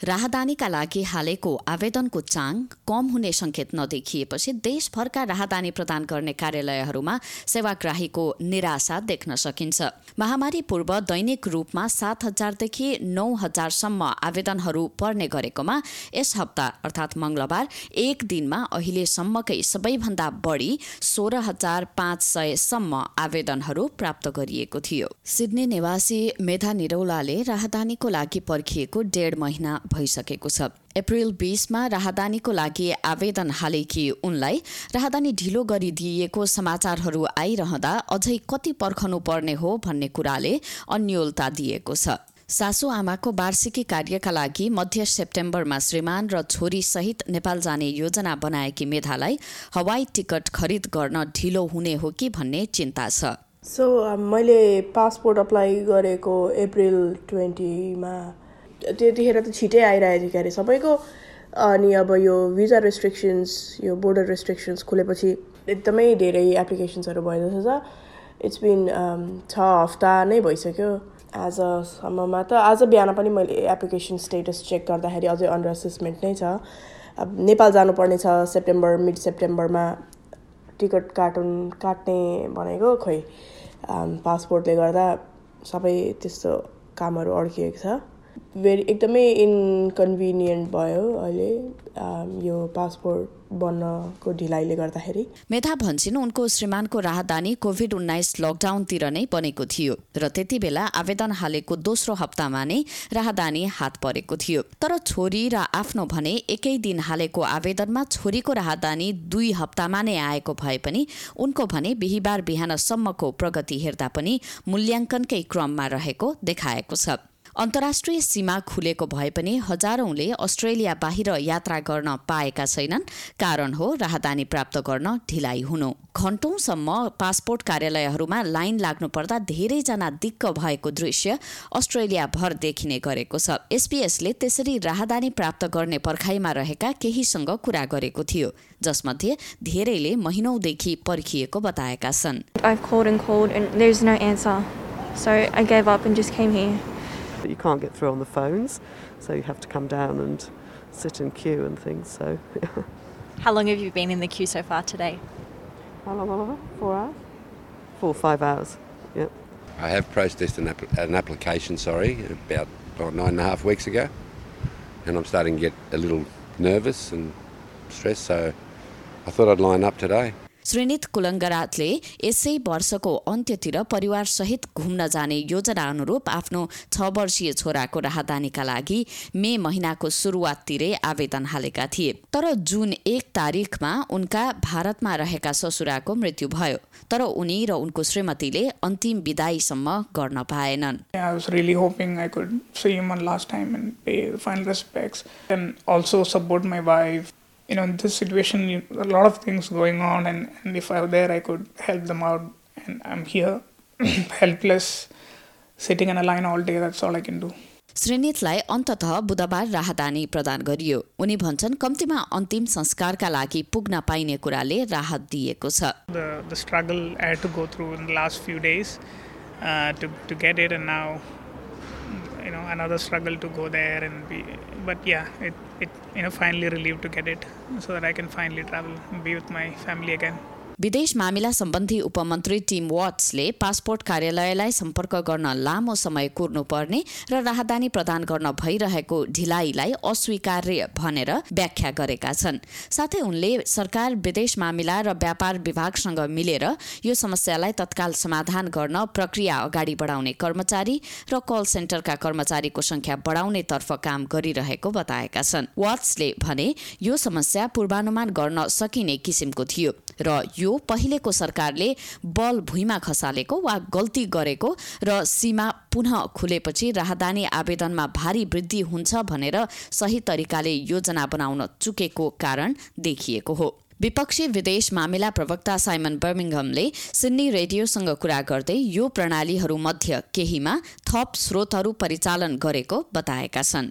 राहदानीका लागि हालेको आवेदनको चाङ कम हुने संकेत नदेखिएपछि देशभरका राहदानी प्रदान गर्ने कार्यालयहरूमा सेवाग्राहीको निराशा देख्न सकिन्छ। महामारी पूर्व दैनिक रूपमा सात हजारदेखि नौ हजारसम्म आवेदनहरू पर्ने गरेकोमा यस हप्ता अर्थात् मंगलबार एक दिनमा अहिलेसम्मकै सबैभन्दा बढी सोह्र हजार पाँच सयसम्म आवेदनहरू प्राप्त गरिएको थियो। सिडनी निवासी मेधा निरौलाले राहदानीको लागि पर्खिएको डेढ महिना भइसकेको छ। अप्रिल बीसमा राहदानीको लागि आवेदन हालेकी उनलाई राहदानी ढिलो गरिदिएको समाचारहरू आइरहँदा अझै कति पर्खनु पर्ने हो भन्ने कुराले अन्यलता दिएको छ। सासु आमाको वार्षिकी कार्यका लागि मध्य सेप्टेम्बरमा श्रीमान र छोरी सहित नेपाल जाने योजना बनाएकी मेधालाई हवाई टिकट खरिद गर्न ढिलो हुने हो कि भन्ने चिन्ता छ। सो मैले पासपोर्ट अप्लाई गरेको अप्रिल ट्वेन्टीमा त्यतिखेर त छिटै आइरहेको थियो क्यारे। सबैको अनि अब यो भिजा रेस्ट्रिक्सन्स यो बोर्डर रेस्ट्रिक्सन्स खुलेपछि एकदमै धेरै एप्लिकेसन्सहरू भइरहेको छ इट्स बिन छ हप्ता नै भइसक्यो। आजसम्ममा त आज बिहान पनि मैले एप्लिकेसन स्टेटस चेक गर्दाखेरि अझै अन्डर असेसमेन्ट नै छ। अब नेपाल जानुपर्ने छ सेप्टेम्बर मिड सेप्टेम्बरमा टिकट काटुन काट्ने भनेको खोइ पासपोर्टले गर्दा सबै त्यस्तो कामहरू अड्किएको छ। भेरी एकदमै इन्कन्भिनियन्ट भयो अहिले यो पासपोर्ट बन्नको ढिलाइले गर्दाखेरि। मेधा भन्छन् उनको श्रीमानको राहदानी कोभिड उन्नाइस लकडाउनतिर नै बनेको थियो र त्यति बेला आवेदन हालेको दोस्रो हप्तामा नै राहदानी हात परेको थियो। तर छोरी र आफ्नो भने एकै दिन हालेको आवेदनमा छोरीको राहदानी दुई हप्तामा नै आएको भए पनि उनको भने बिहिबार बिहानसम्मको प्रगति हेर्दा पनि मूल्याङ्कनकै क्रममा रहेको देखाएको छ। अन्तर्राष्ट्रिय सीमा खुलेको भए पनि हजारौंले अस्ट्रेलिया बाहिर यात्रा गर्न पाएका छैनन्। कारण हो राहदानी प्राप्त गर्न ढिलाइ हुनु। घण्टौंसम्म पासपोर्ट कार्यालयहरूमा लाइन लाग्नु पर्दा धेरैजना दिक्क भएको दृश्य अस्ट्रेलिया भर देखिने गरेको छ। एसपीएसले त्यसरी राहदानी प्राप्त गर्ने पर्खाइमा रहेका केहीसँग कुरा गरेको थियो जसमध्ये धेरैले महिनौदेखि पर्खिएको बताएका छन्। So I gave up and just came here. but you can't get through on the phones, so you have to come down and sit in queue and things. So. How long have you been in the queue so far today? How long, Oliver? Four hours. Four or five hours. Yep. I have processed an, app- an application, sorry, about oh, nine and a half weeks ago, and I'm starting to get a little nervous and stressed. So I thought I'd line up today. श्रीनित कुलङ्गरातले यसै वर्षको अन्त्यतिर परिवारसहित घुम्न जाने योजना अनुरूप आफ्नो छ वर्षीय छोराको राहदानीका लागि मे महिनाको सुरुवाततिरै आवेदन हालेका थिए। तर जुन एक तारिकमा उनका भारतमा रहेका ससुराको मृत्यु भयो तर उनी र उनको श्रीमतीले अन्तिम विदाईसम्म गर्न पाएनन्। Wife you know, in this situation, a lot of things going on, and, and if I were there, I could help them out. And I'm here, helpless, sitting in a line all day. That's all I can do. श्रीनितलाई अन्तत बुधबार राहदानी प्रदान गरियो उनी भन्छन् कम्तीमा अन्तिम संस्कारका लागि पुग्न पाइने कुराले राहत दिएको छ The, the struggle I had to go through in the last few days uh, to, to get it, and now you know another struggle to go there and be but yeah it, it you know finally relieved to get it so that i can finally travel and be with my family again विदेश मामिला सम्बन्धी उपमन्त्री team वाट्सले passport कार्यालयलाई सम्पर्क गर्न लामो समय कुर्नुपर्ने र राहदानी प्रदान गर्न भइरहेको ढिलाइलाई अस्वीकार्य भनेर व्याख्या गरेका छन्। साथै उनले सरकार विदेश मामिला र व्यापार विभागसँग मिलेर यो समस्यालाई तत्काल समाधान गर्न प्रक्रिया अगाडि बढाउने कर्मचारी र कल सेन्टरका कर्मचारीको संख्या बढाउने तर्फ काम गरिरहेको बताएका छन्। वाट्सले भने यो समस्या पूर्वानुमान गर्न सकिने किसिमको थियो र यो पहिलेको सरकारले बल भुइँमा खसालेको वा गल्ती गरेको र सीमा पुनः खुलेपछि राहदानी आवेदनमा भारी वृद्धि हुन्छ भनेर सही तरिकाले योजना बनाउन चुकेको कारण देखिएको हो। विपक्षी विदेश मामिला प्रवक्ता साइमन बर्मिङहमले सिडनी रेडियोसँग कुरा गर्दै यो प्रणालीहरू मध्य केहीमा थप स्रोतहरू परिचालन गरेको बताएका छन्।